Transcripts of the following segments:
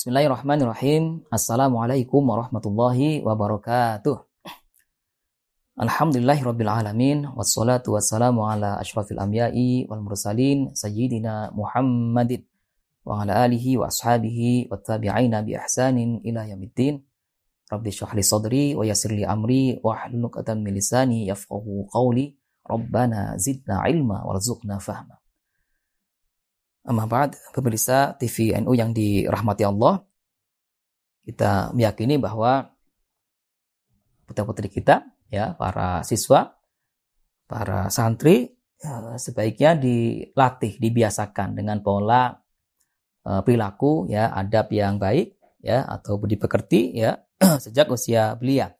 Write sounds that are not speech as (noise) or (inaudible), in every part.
Bismillahirrahmanirrahim. Assalamualaikum warahmatullahi wabarakatuh. Alhamdulillahirabbil alamin wassalatu wassalamu ala asyrafil anbiya'i wal mursalin sayyidina Muhammadin wa ala alihi wa ashabihi wa tabi'ina bi ihsanin ila yaumiddin. Rabbi shrah li sadri wa yassir li amri wa hlul 'uqdatam min lisani yafqahu qawli. Rabbana zidna ilma warzuqna fahma. Amma ba'd, pemirsa TV NU yang dirahmati Allah, kita meyakini bahwa putra-putri kita, ya, para siswa, para santri, ya, sebaiknya dilatih, dibiasakan dengan pola uh, perilaku, ya, adab yang baik, ya, atau budi pekerti, ya, (clears throat) sejak usia belia.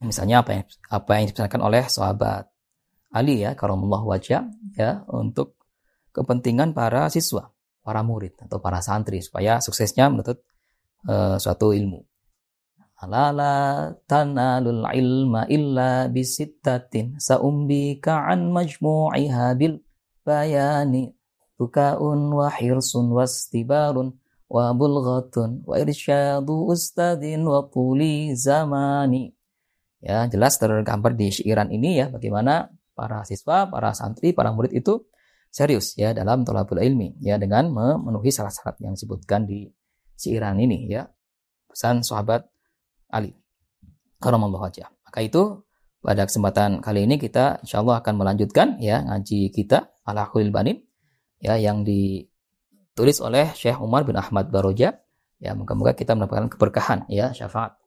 Misalnya apa yang apa yang dipesankan oleh sahabat Ali ya, karamullah wajah, ya, untuk kepentingan para siswa, para murid atau para santri supaya suksesnya menuntut uh, suatu ilmu. Alala tanalul ilma illa bisittatin saumbika an majmu'iha bil bayani bukaun wa hirsun wastibarun wa bulghatun wa irsyadu ustadin wa tuli zamani. Ya, jelas tergambar di syairan ini ya bagaimana para siswa, para santri, para murid itu serius ya dalam tolabul ilmi ya dengan memenuhi syarat-syarat yang disebutkan di siiran ini ya. Pesan sahabat Ali. Karamallahu wajah. Maka itu pada kesempatan kali ini kita insya Allah akan melanjutkan ya ngaji kita ala khulil banin ya yang ditulis oleh Syekh Umar bin Ahmad Baroja. Ya moga-moga kita mendapatkan keberkahan ya syafaat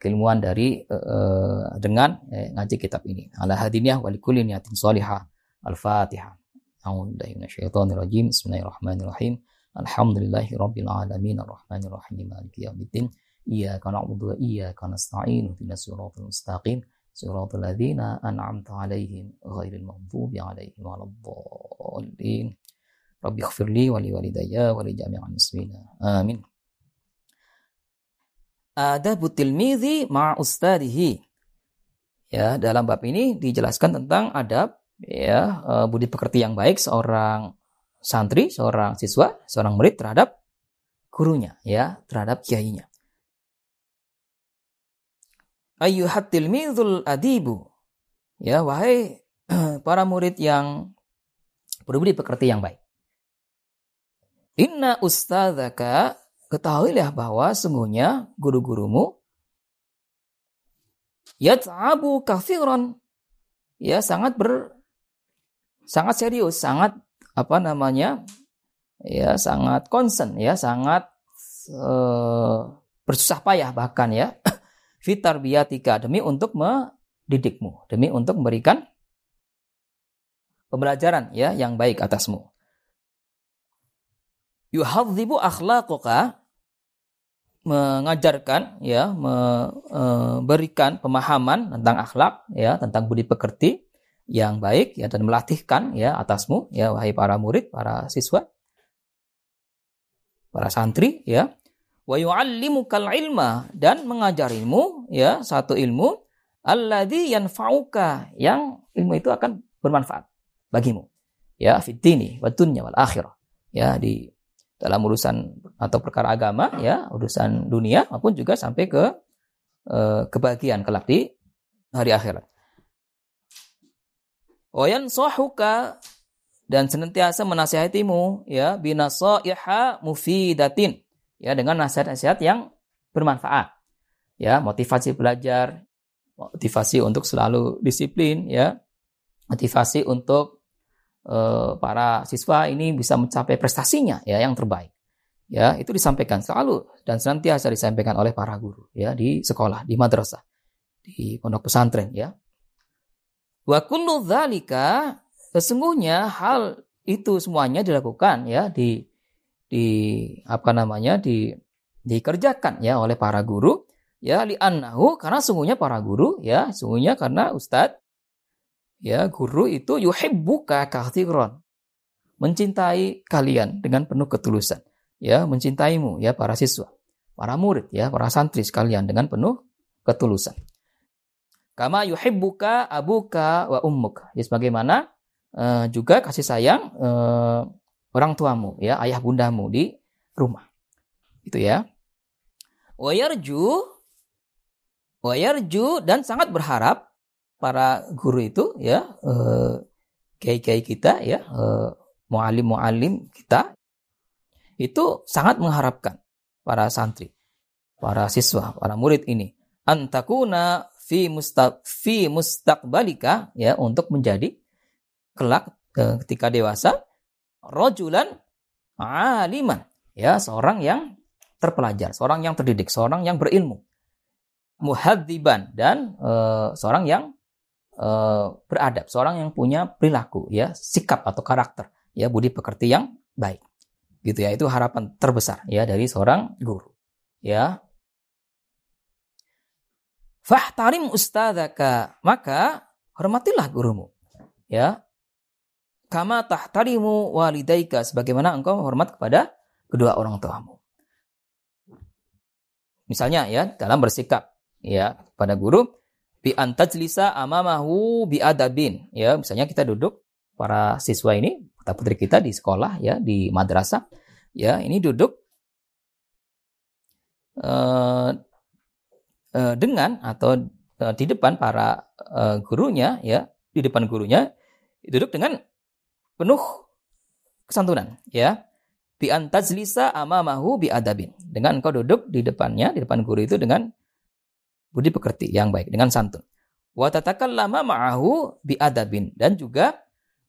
keilmuan dari uh, dengan eh, ngaji kitab ini. Ala hadiniyah walikulli niyatin salihah. Al-fatihah A'udzubillahi minasyaitonirrajim. Bismillahirrahmanirrahim. Alhamdulillahi rabbil alamin arrahmanirrahim maliki yaumiddin. Iyyaka na'budu wa iyyaka nasta'in. Ihdinas siratal mustaqim. Siratal ladzina an'amta 'alaihim ghairil maghdubi 'alaihim waladdallin. Rabbi ighfirli wa li walidayya wa li jami'il muslimin. Amin. Adabu tilmidhi ma ustadihi. Ya, dalam bab ini dijelaskan tentang adab ya eh, budi pekerti yang baik seorang santri, seorang siswa, seorang murid terhadap gurunya, ya, terhadap kiainya. Ayyuhat tilmidul adibu. Ya, wahai (clears throat) para murid yang berbudi pekerti yang baik. Inna ustadzaka, ketahuilah bahwa sungguhnya guru-gurumu yat'abu kafiron ya sangat ber sangat serius, sangat apa namanya? ya sangat concern ya, sangat uh, bersusah payah bahkan ya (clears throat) fitar biatika demi untuk mendidikmu, demi untuk memberikan pembelajaran ya yang baik atasmu. Yuhadzibu akhlaquka mengajarkan ya memberikan pemahaman tentang akhlak ya tentang budi pekerti yang baik ya dan melatihkan ya atasmu ya wahai para murid, para siswa, para santri ya. Wa yu'allimukal ilma dan mengajarimu ya satu ilmu alladzi yanfa'uka yang ilmu itu akan bermanfaat bagimu ya fitini wa dunya wal akhirah ya di dalam urusan atau perkara agama ya urusan dunia maupun juga sampai ke uh, kebahagiaan kelak di hari akhirat Wayan sohuka dan senantiasa menasihatimu ya binasaiha mufidatin. Ya dengan nasihat-nasihat yang bermanfaat. Ya motivasi belajar motivasi untuk selalu disiplin ya. Motivasi untuk uh, para siswa ini bisa mencapai prestasinya ya yang terbaik. Ya itu disampaikan selalu dan senantiasa disampaikan oleh para guru ya di sekolah di madrasah di pondok pesantren ya Wa kullu dzalika sesungguhnya hal itu semuanya dilakukan ya di di apa namanya di dikerjakan ya oleh para guru ya li annahu karena sungguhnya para guru ya sungguhnya karena ustadz ya guru itu yuhibbuka kathiran mencintai kalian dengan penuh ketulusan ya mencintaimu ya para siswa para murid ya para santri sekalian dengan penuh ketulusan Kama yuhibbuka abuka wa ummuk. Ya sebagaimana uh, juga kasih sayang uh, orang tuamu ya, ayah bundamu di rumah. Itu ya. Wayarju wayarju dan sangat berharap para guru itu ya eh, kiai-kiai kita ya eh, mualim-mualim kita itu sangat mengharapkan para santri, para siswa, para murid ini antakuna fi mustaq fi mustaqbalika ya untuk menjadi kelak eh, ketika dewasa rojulan aliman ya seorang yang terpelajar, seorang yang terdidik, seorang yang berilmu muhadziban dan uh, seorang yang uh, beradab, seorang yang punya perilaku ya, sikap atau karakter, ya budi pekerti yang baik. Gitu ya, itu harapan terbesar ya dari seorang guru. Ya. Fahtarim ustadzaka, maka hormatilah gurumu. Ya. Kama tahtarimu walidaika sebagaimana engkau hormat kepada kedua orang tuamu. Misalnya ya, dalam bersikap ya pada guru bi antajlisa amamahu bi adabin ya misalnya kita duduk para siswa ini putra putri kita di sekolah ya di madrasah ya ini duduk uh, uh, dengan atau uh, di depan para uh, gurunya ya di depan gurunya duduk dengan penuh kesantunan ya bi antajlisa amamahu bi adabin dengan engkau duduk di depannya di depan guru itu dengan budi pekerti yang baik dengan santun. Wa tatakallama ma'ahu biadabin dan juga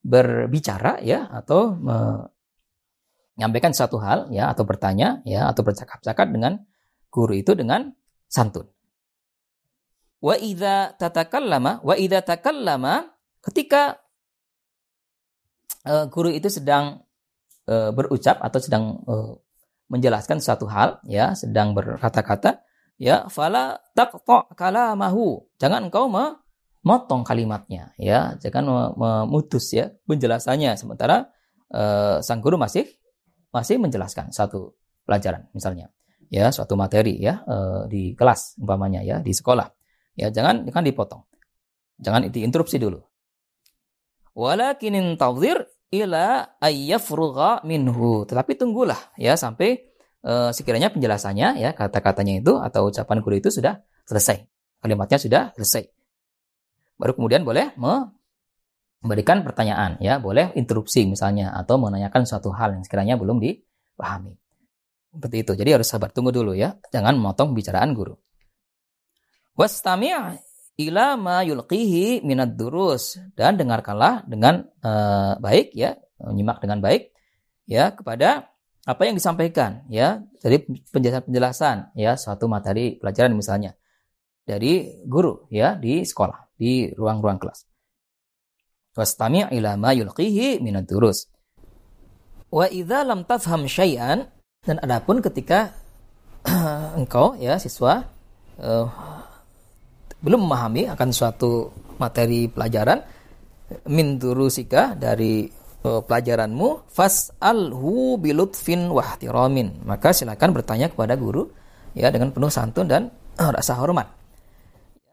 berbicara ya atau menyampaikan satu hal ya atau bertanya ya atau bercakap-cakap dengan guru itu dengan santun. Wa idza tatakallama wa idza takallama ketika uh, guru itu sedang uh, berucap atau sedang uh, menjelaskan satu hal ya sedang berkata-kata ya fala taqta kalamahu. Jangan engkau memotong kalimatnya ya. Jangan memutus ya penjelasannya. Sementara uh, sang guru masih masih menjelaskan satu pelajaran misalnya ya suatu materi ya uh, di kelas umpamanya ya di sekolah ya jangan jangan dipotong jangan diinterupsi dulu walakinin tawzir ila ayyafrugha minhu tetapi tunggulah ya sampai uh, sekiranya penjelasannya ya kata-katanya itu atau ucapan guru itu sudah selesai. Kalimatnya sudah selesai. Baru kemudian boleh memberikan pertanyaan ya, boleh interupsi misalnya atau menanyakan suatu hal yang sekiranya belum dipahami. Seperti itu. Jadi harus sabar tunggu dulu ya. Jangan memotong bicaraan guru. Wastami' ila ma yulqihi minad durus dan dengarkanlah dengan uh, baik ya, menyimak dengan baik ya kepada apa yang disampaikan ya dari penjelasan-penjelasan ya suatu materi pelajaran misalnya dari guru ya di sekolah di ruang-ruang kelas. Wastami' ila ma yulqihi minad durus. Wa idza lam tafham syai'an dan adapun ketika (clears throat) engkau ya siswa uh, belum memahami akan suatu materi pelajaran min durusika dari uh, pelajaranmu fas'alhu bilutfin wahtiramin. Maka silakan bertanya kepada guru ya dengan penuh santun dan (clears throat) rasa hormat.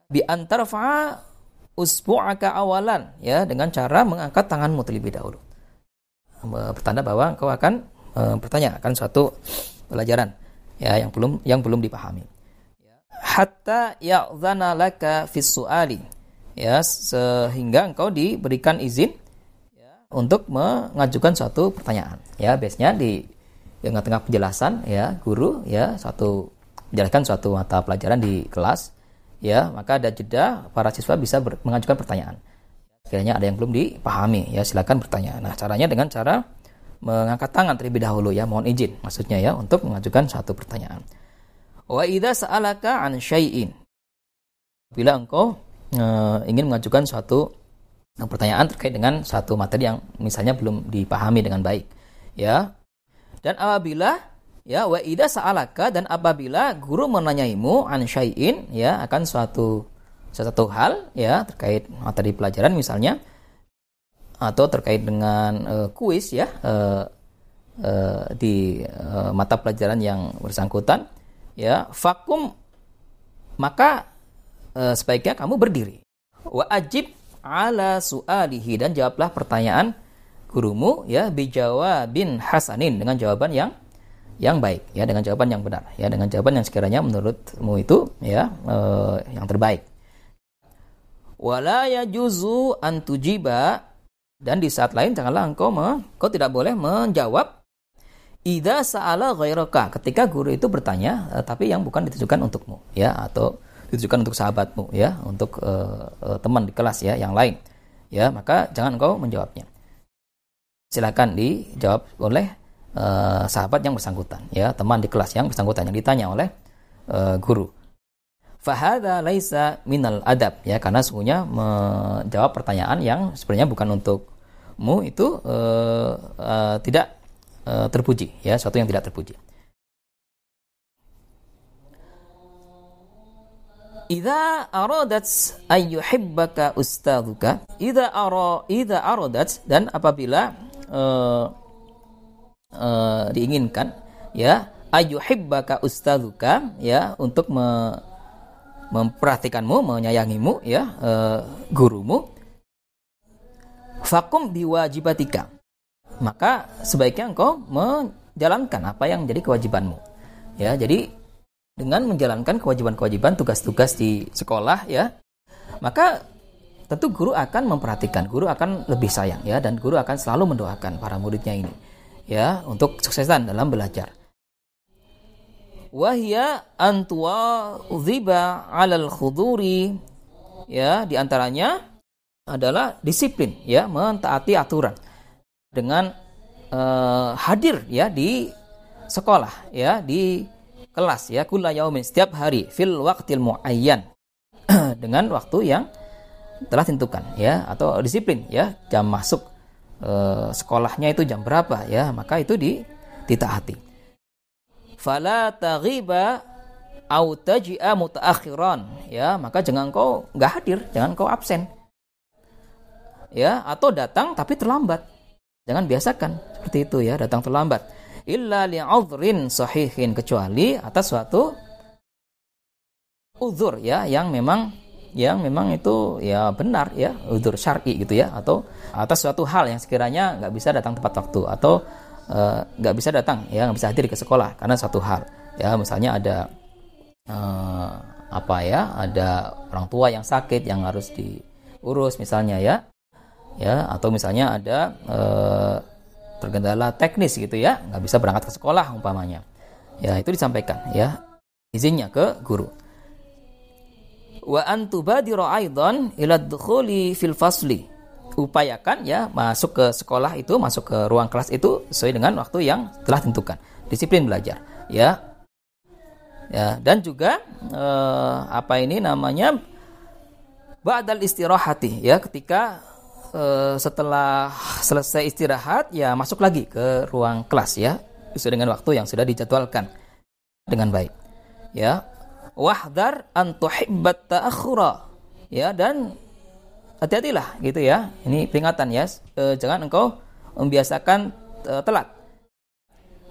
Bi antarfa usbu'aka awalan ya dengan cara mengangkat tanganmu terlebih dahulu. Bertanda bahwa engkau akan uh, bertanya akan suatu pelajaran ya yang belum yang belum dipahami. Hatta ya'zana laka fis su'ali. Ya sehingga engkau diberikan izin untuk mengajukan suatu pertanyaan. Ya, biasanya di tengah-tengah penjelasan ya guru ya satu menjelaskan suatu mata pelajaran di kelas ya maka ada jeda para siswa bisa ber, mengajukan pertanyaan. Kiranya ada yang belum dipahami ya silakan bertanya. Nah caranya dengan cara mengangkat tangan terlebih dahulu ya mohon izin maksudnya ya untuk mengajukan suatu pertanyaan wa idza sa'alaka an syai'in. Bila engkau e, ingin mengajukan suatu pertanyaan terkait dengan satu materi yang misalnya belum dipahami dengan baik ya. Dan apabila ya wa ida sa'alaka dan apabila guru menanyaimu an syai'in ya akan suatu suatu hal ya terkait materi pelajaran misalnya atau terkait dengan uh, kuis ya uh, uh, di uh, mata pelajaran yang bersangkutan ya vakum maka uh, sebaiknya kamu berdiri. Wa ajib ala su'alihi dan jawablah pertanyaan gurumu ya bin hasanin dengan jawaban yang yang baik ya dengan jawaban yang benar ya dengan jawaban yang sekiranya menurutmu itu ya uh, yang terbaik. Wala yajuzu an tujiba dan di saat lain janganlah engkau me, kau tidak boleh menjawab ida sa'ala ghairaka ketika guru itu bertanya uh, tapi yang bukan ditujukan untukmu ya atau ditujukan untuk sahabatmu ya untuk uh, uh, teman di kelas ya yang lain ya maka jangan engkau menjawabnya. Silakan dijawab oleh uh, sahabat yang bersangkutan ya teman di kelas yang bersangkutan yang ditanya oleh uh, guru. Fahada laisa minal adab ya karena sungguhnya menjawab pertanyaan yang sebenarnya bukan untukmu itu uh, uh, tidak uh, terpuji ya suatu yang tidak terpuji. Idza aradat ayyuhibbaka ustadzuka idza ara idza aradat dan apabila uh, uh, diinginkan ya ayyuhibbaka ustadzuka ya untuk me, memperhatikanmu menyayangimu ya uh, gurumu fakum biwajibatika maka sebaiknya engkau menjalankan apa yang menjadi kewajibanmu. Ya, jadi dengan menjalankan kewajiban-kewajiban tugas-tugas di sekolah ya, maka tentu guru akan memperhatikan, guru akan lebih sayang ya dan guru akan selalu mendoakan para muridnya ini ya untuk suksesan dalam belajar. Wahya antua ziba alal khuduri ya di antaranya adalah disiplin ya mentaati aturan dengan uh, hadir ya di sekolah ya di kelas ya kula yaumin setiap hari fil waqtil muayyan (clears throat) dengan waktu yang telah tentukan ya atau disiplin ya jam masuk uh, sekolahnya itu jam berapa ya maka itu di ditaati. Fala taghiba au taji'a mutaakhiran ya maka jangan kau nggak hadir jangan kau absen ya atau datang tapi terlambat Jangan biasakan. Seperti itu ya, datang terlambat. Illa li'udhrin sahihin. Kecuali atas suatu uzur ya yang memang yang memang itu ya benar ya uzur syar'i gitu ya. Atau atas suatu hal yang sekiranya nggak bisa datang tepat waktu. Atau eh, nggak uh, bisa datang ya nggak bisa hadir ke sekolah karena suatu hal. Ya misalnya ada uh, apa ya ada orang tua yang sakit yang harus diurus misalnya ya ya atau misalnya ada e, tergendala teknis gitu ya nggak bisa berangkat ke sekolah umpamanya. Ya itu disampaikan ya. Izinnya ke guru. Wa antubadiru aidan ila dukhuli fil fasli. Upayakan ya masuk ke sekolah itu masuk ke ruang kelas itu sesuai dengan waktu yang telah tentukan. Disiplin belajar ya. Ya dan juga eh, apa ini namanya? Ba'dal istirahati ya ketika uh, setelah selesai istirahat ya masuk lagi ke ruang kelas ya. Sesuai dengan waktu yang sudah dijadwalkan. Dengan baik. Ya. Wahdar an ta'akhura. Ya dan hati-hatilah gitu ya. Ini peringatan ya. E, jangan engkau membiasakan e, telat.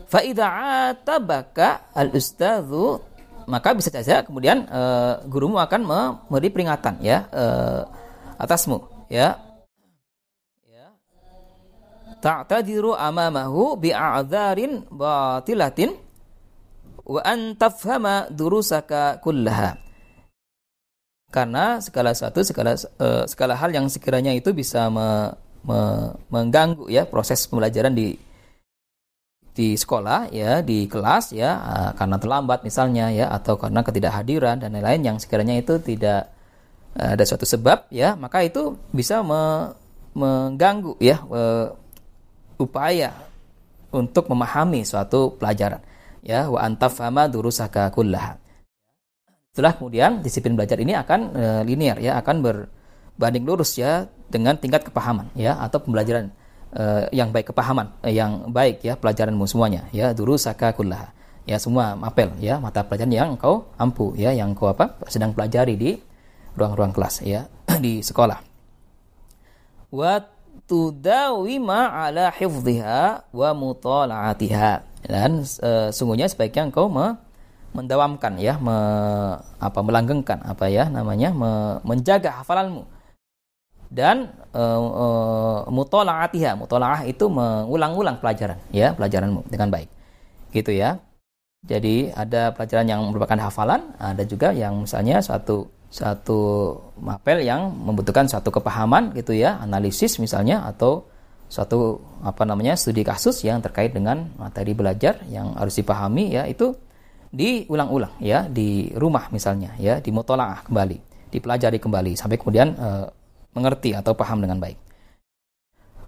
Fa idza atabaka al ustadzu maka bisa saja kemudian e, gurumu akan memberi peringatan ya e, atasmu ya ta'tadiru amamahu bi'a'dharin batilatin wa an tafhama durusaka kullaha. Karena segala sesuatu segala uh, segala hal yang sekiranya itu bisa me, me, mengganggu ya proses pembelajaran di di sekolah ya di kelas ya uh, karena terlambat misalnya ya atau karena ketidakhadiran dan lain-lain yang sekiranya itu tidak uh, ada suatu sebab ya maka itu bisa me, mengganggu ya upaya untuk memahami suatu pelajaran. Ya wa antafama durusaka kullaha. Setelah kemudian disiplin belajar ini akan e, linear ya akan berbanding lurus ya dengan tingkat kepahaman ya atau pembelajaran e, yang baik kepahaman e, yang baik ya pelajaranmu semuanya ya durusaka kullaha. Ya semua mapel ya mata pelajaran yang kau ampu ya yang kau apa sedang pelajari di ruang-ruang kelas ya (clears throat) di sekolah. Wa tudawima ala hifdhiha wa mutala'atiha. Dan e, sungguhnya sebaiknya engkau me, mendawamkan ya me, apa melanggengkan apa ya namanya me, menjaga hafalanmu. Dan e, e, mutala'atiha mutala'ah itu mengulang-ulang pelajaran ya pelajaranmu dengan baik. Gitu ya. Jadi ada pelajaran yang merupakan hafalan, ada juga yang misalnya suatu satu mapel yang membutuhkan suatu kepahaman gitu ya, analisis misalnya atau suatu apa namanya studi kasus yang terkait dengan materi belajar yang harus dipahami ya itu diulang-ulang ya di rumah misalnya ya di mutolaah kembali dipelajari kembali sampai kemudian e, mengerti atau paham dengan baik.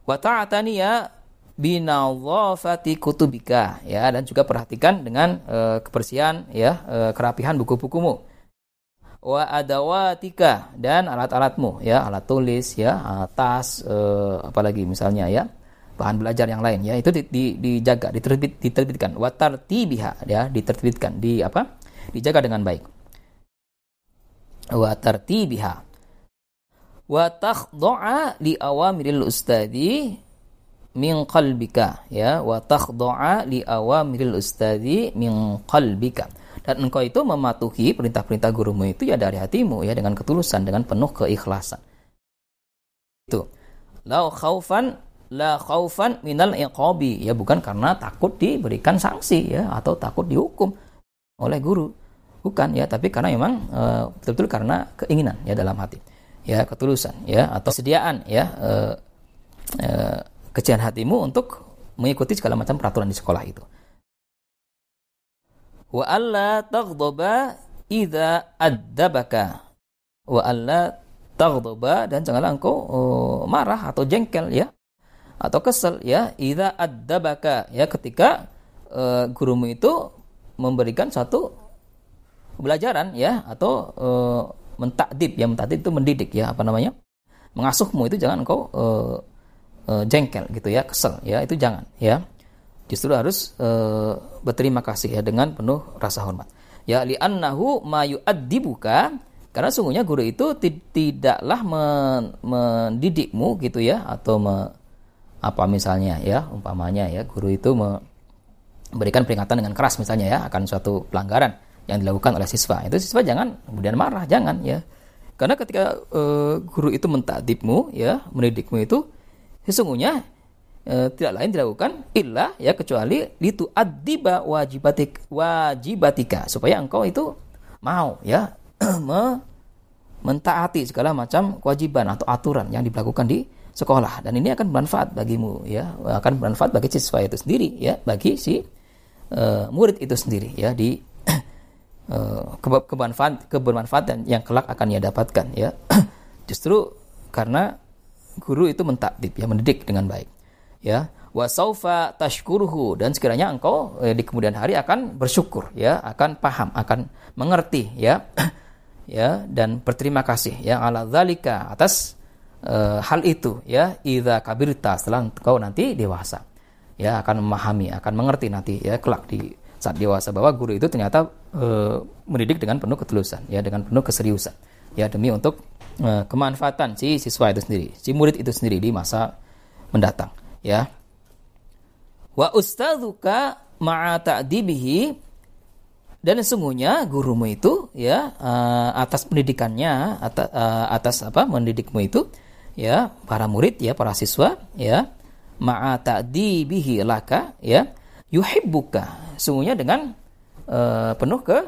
Wa ta'atani ya binawafati kutubika ya dan juga perhatikan dengan e, kebersihan ya e, kerapihan buku-bukumu wa adawatika dan alat-alatmu ya alat tulis ya tas eh, apalagi misalnya ya bahan belajar yang lain ya itu di, di, dijaga diterbit diterbitkan. Wa tartibiha ya diterbitkan di apa dijaga dengan baik. Wa tartibiha. Wa takhdu'a li awamiril ustadi min qalbika ya. Wa takhdu'a li awamiril ustadi min qalbika dan engkau itu mematuhi perintah-perintah gurumu itu ya dari hatimu ya dengan ketulusan dengan penuh keikhlasan. Itu. La khaufan la khaufan minal iqabi. Ya bukan karena takut diberikan sanksi ya atau takut dihukum oleh guru. Bukan ya tapi karena memang eh, betul-betul karena keinginan ya dalam hati. Ya ketulusan ya atau sediaan ya e, e, kecian hatimu untuk mengikuti segala macam peraturan di sekolah itu wa alla taghdaba idza addabaka wa alla taghdaba dan janganlah engkau oh, marah atau jengkel ya. Atau kesel ya. Idza addabaka ya ketika uh, gurumu itu memberikan satu pelajaran ya atau uh, mentakdib ya mentakdib itu mendidik ya apa namanya? Mengasuhmu itu jangan engkau uh, uh, jengkel gitu ya kesel ya itu jangan ya justru harus e, berterima kasih ya dengan penuh rasa hormat. Ya li'annahu ma yu'addibuka karena sungguhnya guru itu tidaklah men mendidikmu gitu ya atau me, apa misalnya ya umpamanya ya guru itu memberikan peringatan dengan keras misalnya ya akan suatu pelanggaran yang dilakukan oleh siswa itu siswa jangan kemudian marah jangan ya karena ketika e, guru itu mentadibmu ya mendidikmu itu sesungguhnya e, tidak lain dilakukan illa ya kecuali itu adiba wajibatik wajibatika. Supaya engkau itu mau ya (clears throat) me, mentaati segala macam kewajiban atau aturan yang dilakukan di sekolah. Dan ini akan bermanfaat bagimu ya akan bermanfaat bagi siswa itu sendiri ya bagi si uh, murid itu sendiri ya di (clears throat) uh, kebermanfaat kebermanfaatan yang kelak akan ia dapatkan ya. (clears throat) Justru karena guru itu mentakdib ya mendidik dengan baik ya. Wasaufa tashkuruhu dan sekiranya engkau eh, di kemudian hari akan bersyukur ya akan paham akan mengerti ya. (clears throat) Ya dan berterima kasih ya ala zalika atas eh, hal itu ya. Idza kabirta setelah engkau nanti dewasa ya akan memahami akan mengerti nanti ya kelak di saat dewasa bahwa guru itu ternyata eh, mendidik dengan penuh ketulusan ya dengan penuh keseriusan ya demi untuk eh, kemanfaatan si siswa itu sendiri si murid itu sendiri di masa mendatang ya. Wa ustadzuka ma'a ta'dibihi. Dan sesungguhnya gurumu itu ya uh, atas pendidikannya atas, uh, atas apa mendidikmu itu ya para murid ya para siswa ya ma'a ta'dibihi laka ya yuhibbuka. Sungguhnya dengan uh, penuh ke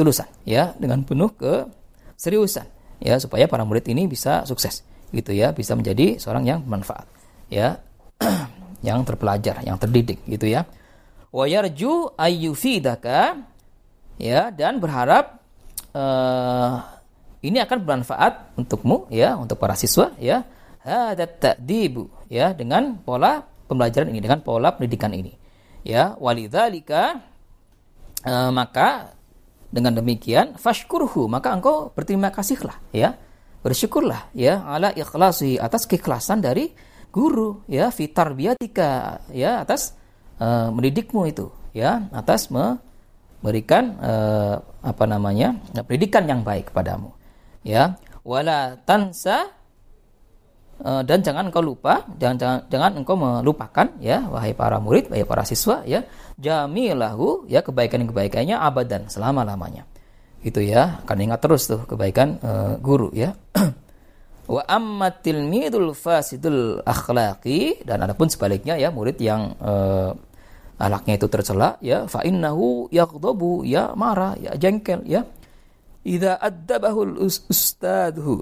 tulusan ya dengan penuh ke seriusan ya supaya para murid ini bisa sukses gitu ya bisa menjadi seorang yang bermanfaat ya (clears throat) yang terpelajar, yang terdidik gitu ya. Wa yarju ayyufidaka ya dan berharap uh, ini akan bermanfaat untukmu ya, untuk para siswa ya. Hadat ta'dibu ya dengan pola pembelajaran ini, dengan pola pendidikan ini. Ya, walidzalika uh, maka dengan demikian fashkurhu maka engkau berterima kasihlah ya bersyukurlah ya ala ikhlasi atas keikhlasan dari guru ya fitar biatika ya atas uh, mendidikmu itu ya atas memberikan uh, apa namanya pendidikan yang baik kepadamu ya. Wala tansa uh, dan jangan engkau lupa jangan jangan jangan engkau melupakan ya wahai para murid wahai para siswa ya jamilahu ya kebaikan-kebaikannya abadan selama-lamanya. Itu ya akan ingat terus tuh kebaikan uh, guru ya (clears throat) Wa amma tilmidul fasidul akhlaqi dan adapun sebaliknya ya murid yang uh, ahlaknya itu tercela ya fa innahu yaghdabu ya marah ya jengkel ya. Idza addabahu ustadhu.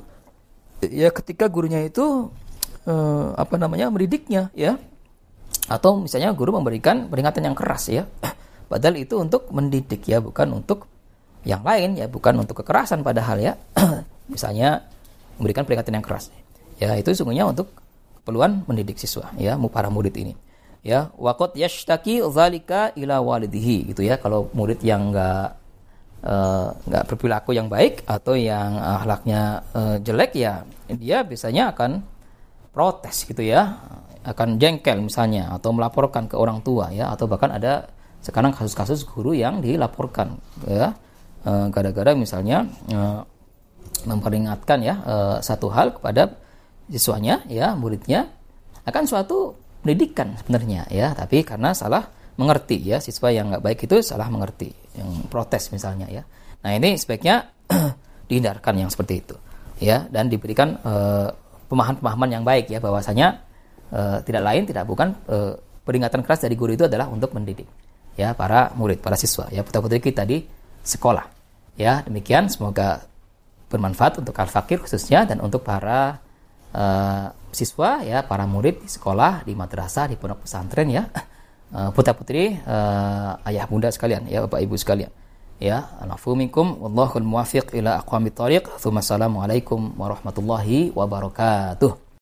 Ya ketika gurunya itu uh, apa namanya mendidiknya ya. Atau misalnya guru memberikan peringatan yang keras ya. (clears throat) Padahal itu untuk mendidik ya bukan untuk yang lain ya bukan untuk kekerasan padahal ya. (clears throat) Misalnya memberikan peringatan yang keras. Ya itu sungguhnya untuk keperluan mendidik siswa ya para murid ini. Ya waqad yashtaki zalika ila walidihi gitu ya. Kalau murid yang enggak eh, nggak uh, berperilaku yang baik atau yang akhlaknya uh, jelek ya dia biasanya akan protes gitu ya. Akan jengkel misalnya atau melaporkan ke orang tua ya. Atau bahkan ada sekarang kasus-kasus guru yang dilaporkan ya. Eh, gara-gara misalnya memperingatkan ya satu hal kepada siswanya ya muridnya akan suatu pendidikan sebenarnya ya. Tapi karena salah mengerti ya siswa yang nggak baik itu salah mengerti yang protes misalnya ya. Nah ini sebaiknya (clears throat) dihindarkan yang seperti itu ya. Dan diberikan uh, pemahaman-pemahaman yang baik ya bahwasanya uh, tidak lain tidak bukan uh, peringatan keras dari guru itu adalah untuk mendidik ya para murid para siswa ya putra putri kita di sekolah ya. Demikian semoga bermanfaat untuk al fakir khususnya dan untuk para uh, siswa ya para murid di sekolah di madrasah di pondok pesantren ya. Uh, putra putri uh, ayah bunda sekalian ya bapak ibu sekalian ya. Anafu warahmatullahi wabarakatuh